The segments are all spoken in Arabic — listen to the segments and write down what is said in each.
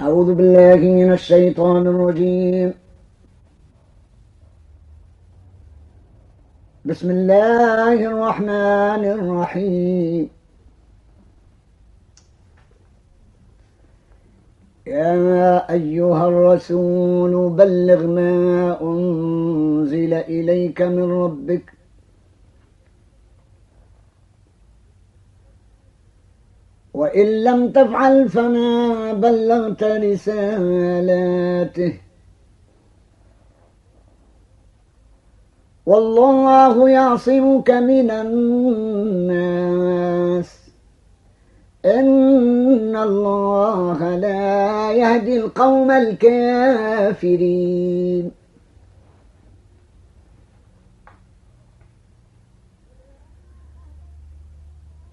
أعوذ بالله من الشيطان الرجيم. بسم الله الرحمن الرحيم. يا أيها الرسول بلغ ما أنزل إليك من ربك وإن لم تفعل فما بلغت رسالاته. والله يعصمك من الناس. إن الله لا يهدي القوم الكافرين.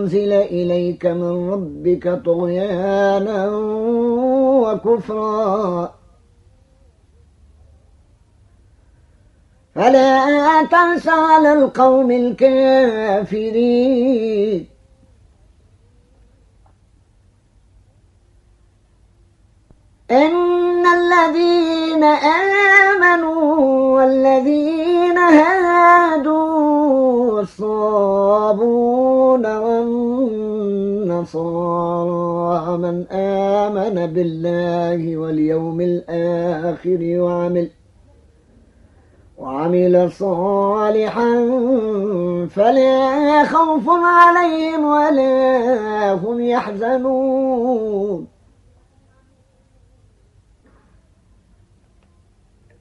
أنزل إليك من ربك طغيانا وكفرا. فلا تنس على القوم الكافرين. إن الذين آمنوا والذين هادوا والصابون والنصارى من آمن بالله واليوم الآخر وعمل وعمل صالحا فلا خوف عليهم ولا هم يحزنون.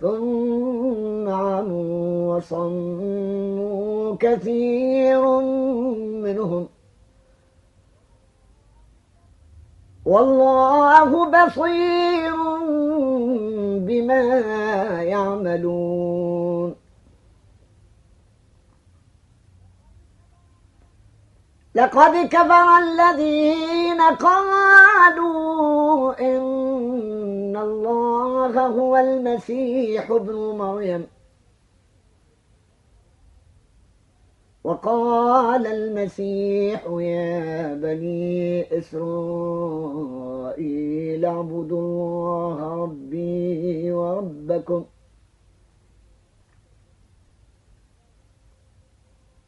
ثم عموا وصموا كثير منهم والله بصير بما يعملون لقد كفر الذين قالوا إن الله هو المسيح ابن مريم. وقال المسيح يا بني إسرائيل اعبدوا الله ربي وربكم.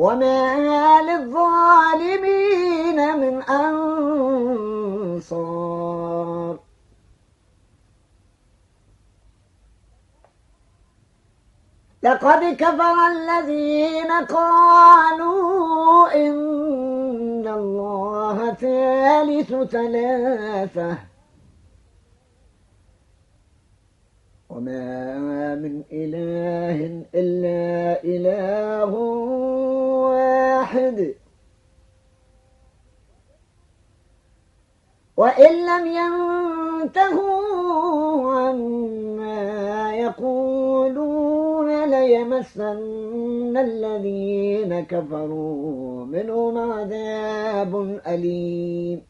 وما للظالمين من أنصار. لقد كفر الذين قالوا إن الله ثالث ثلاثة وما من إله إلا إله واحد. وإن لم ينتهوا عما يقولون ليمسن الذين كفروا منهم عذاب أليم.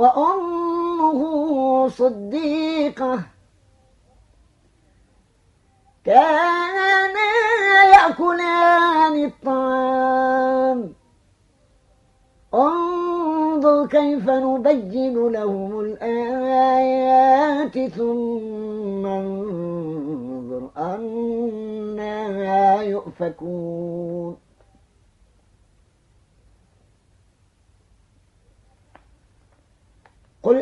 وأمه صديقة كانا يأكلان الطعام. انظر كيف نبين لهم الآيات ثم انظر أنا يؤفكون قل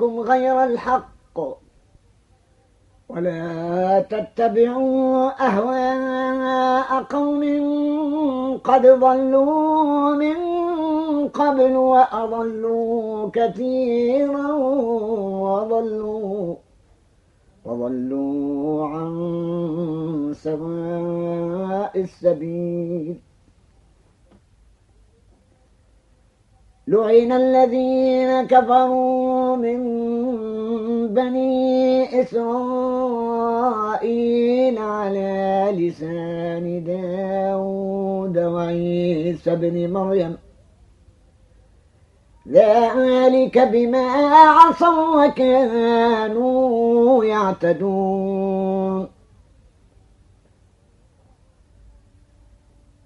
دينكم غير الحق. ولا تتبعوا أهواء قوم قد ضلوا من قبل وأضلوا كثيرا وضلوا وضلوا عن سواء السبيل. لعن الذين كفروا من بني إسرائيل على لسان داود وعيسى بن مريم. ذلك بما عصوا وكانوا يعتدون.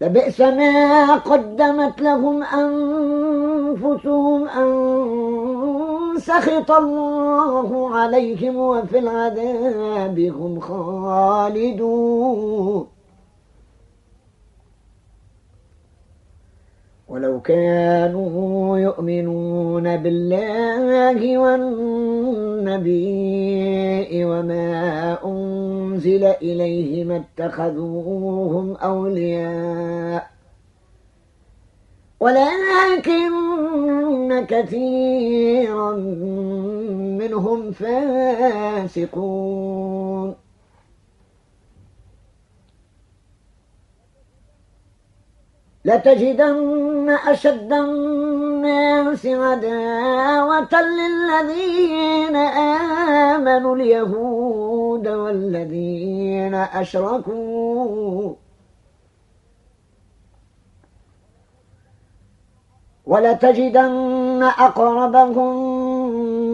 لبئس ما قدمت لهم أنفسهم أن سخط الله عليهم وفي العذاب هم خالدون. ولو كانوا يؤمنون بالله والنبي وما أنزل إليه ما اتخذوهم أولياء. ولكن كثيرا منهم فاسقون. لتجدن أشد الناس عداوة للذين آمنوا اليهود والذين أشركوا. ولتجدن أقربهم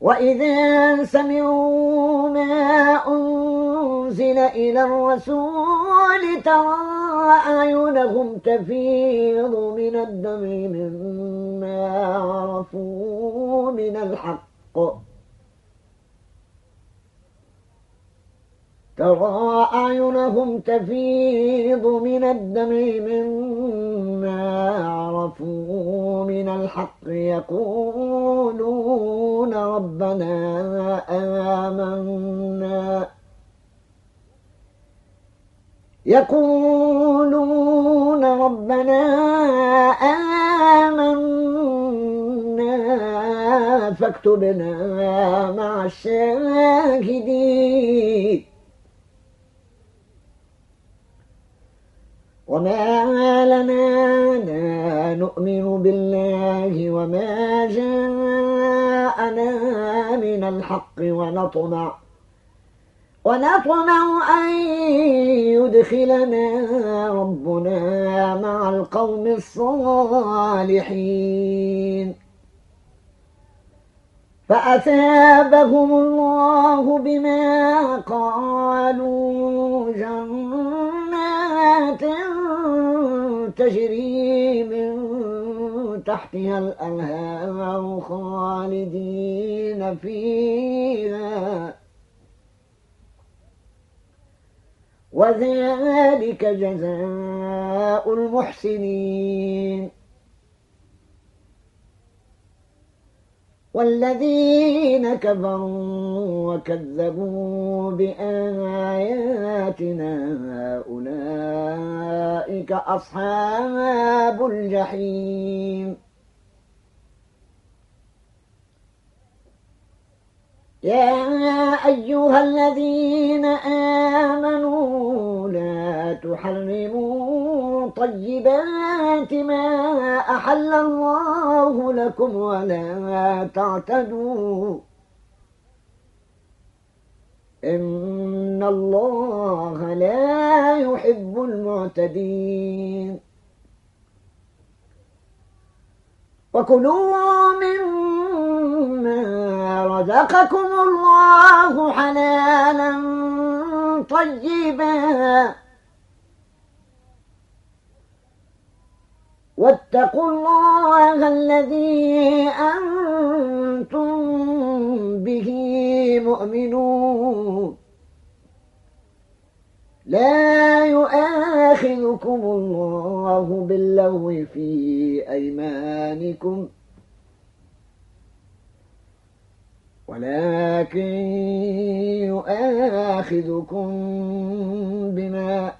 وإذا سمعوا ما أنزل إلى الرسول ترى أعينهم تفيض من الدم مما عرفوا من الحق ترى أعينهم تفيض من الدم مما عرفوا من الحق يقولون ربنا آمنا. يقولون ربنا آمنا. فاكتبنا مع الشاهدين. وما لنا لا نؤمن بالله وما جاءنا من الحق ونطمع ونطمع أن يدخلنا ربنا مع القوم الصالحين فأثابهم الله بما قالوا جنات تجري من تحتها الأنهار خالدين فيها. وذلك جزاء المحسنين. والذين كفروا وكذبوا بآياتنا أولئك أصحاب الجحيم. يا أيها الذين آمنوا لا تحرموا طيبات ما أحل الله لكم ولا تعتدوا. إن الله لا يحب المعتدين. وكلوا مما رزقكم الله حلالا طيبا. واتقوا الله الذي أنتم به مؤمنون. لا يؤاخذكم الله باللغو في أيمانكم ولكن يؤاخذكم بما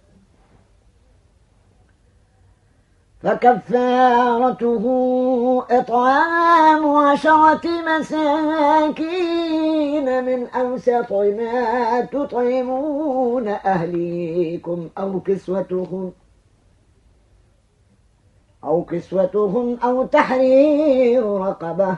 فكفارته إطعام عشرة مساكين من أوسط ما تطعمون أهليكم أو كسوتهم أو كسوتهم أو تحرير رقبة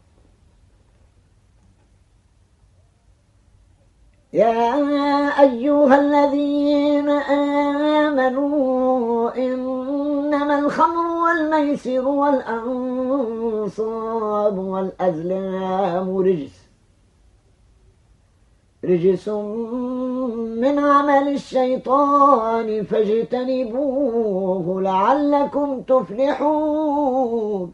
يا أيها الذين آمنوا إنما الخمر والميسر والأنصاب والأزلام رجس. رجس من عمل الشيطان فاجتنبوه لعلكم تفلحون.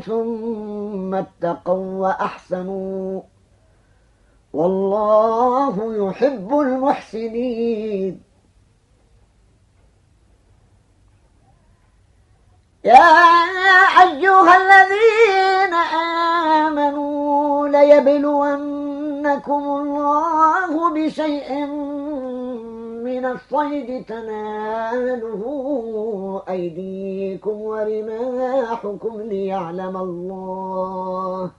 ثم اتقوا وأحسنوا والله يحب المحسنين. يا أيها الذين آمنوا ليبلونكم الله بشيء من الصيد تناله أيديكم ورماحكم ليعلم الله.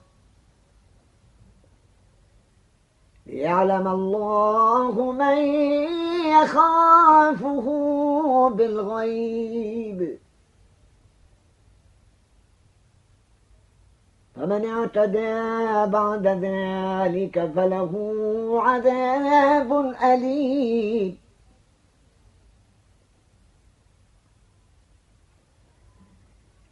ليعلم الله من يخافه بالغيب. فمن اعتدى بعد ذلك فله عذاب أليم.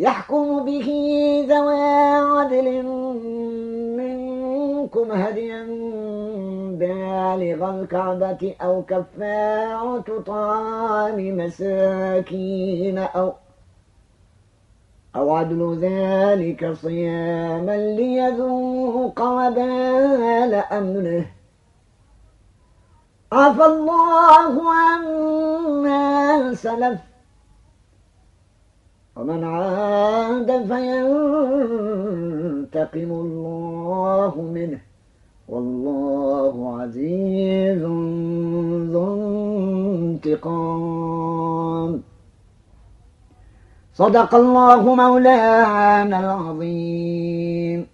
يحكم به ذوى عدل منكم هديا بالغ الكعبة أو كفارة طعام مساكين أو أو عدل ذلك صياما ليذوق وبال أمره عفى الله عما سلف. ومن عاد فينتقم الله منه. والله عزيز ذو انتقام. صدق الله مولانا العظيم.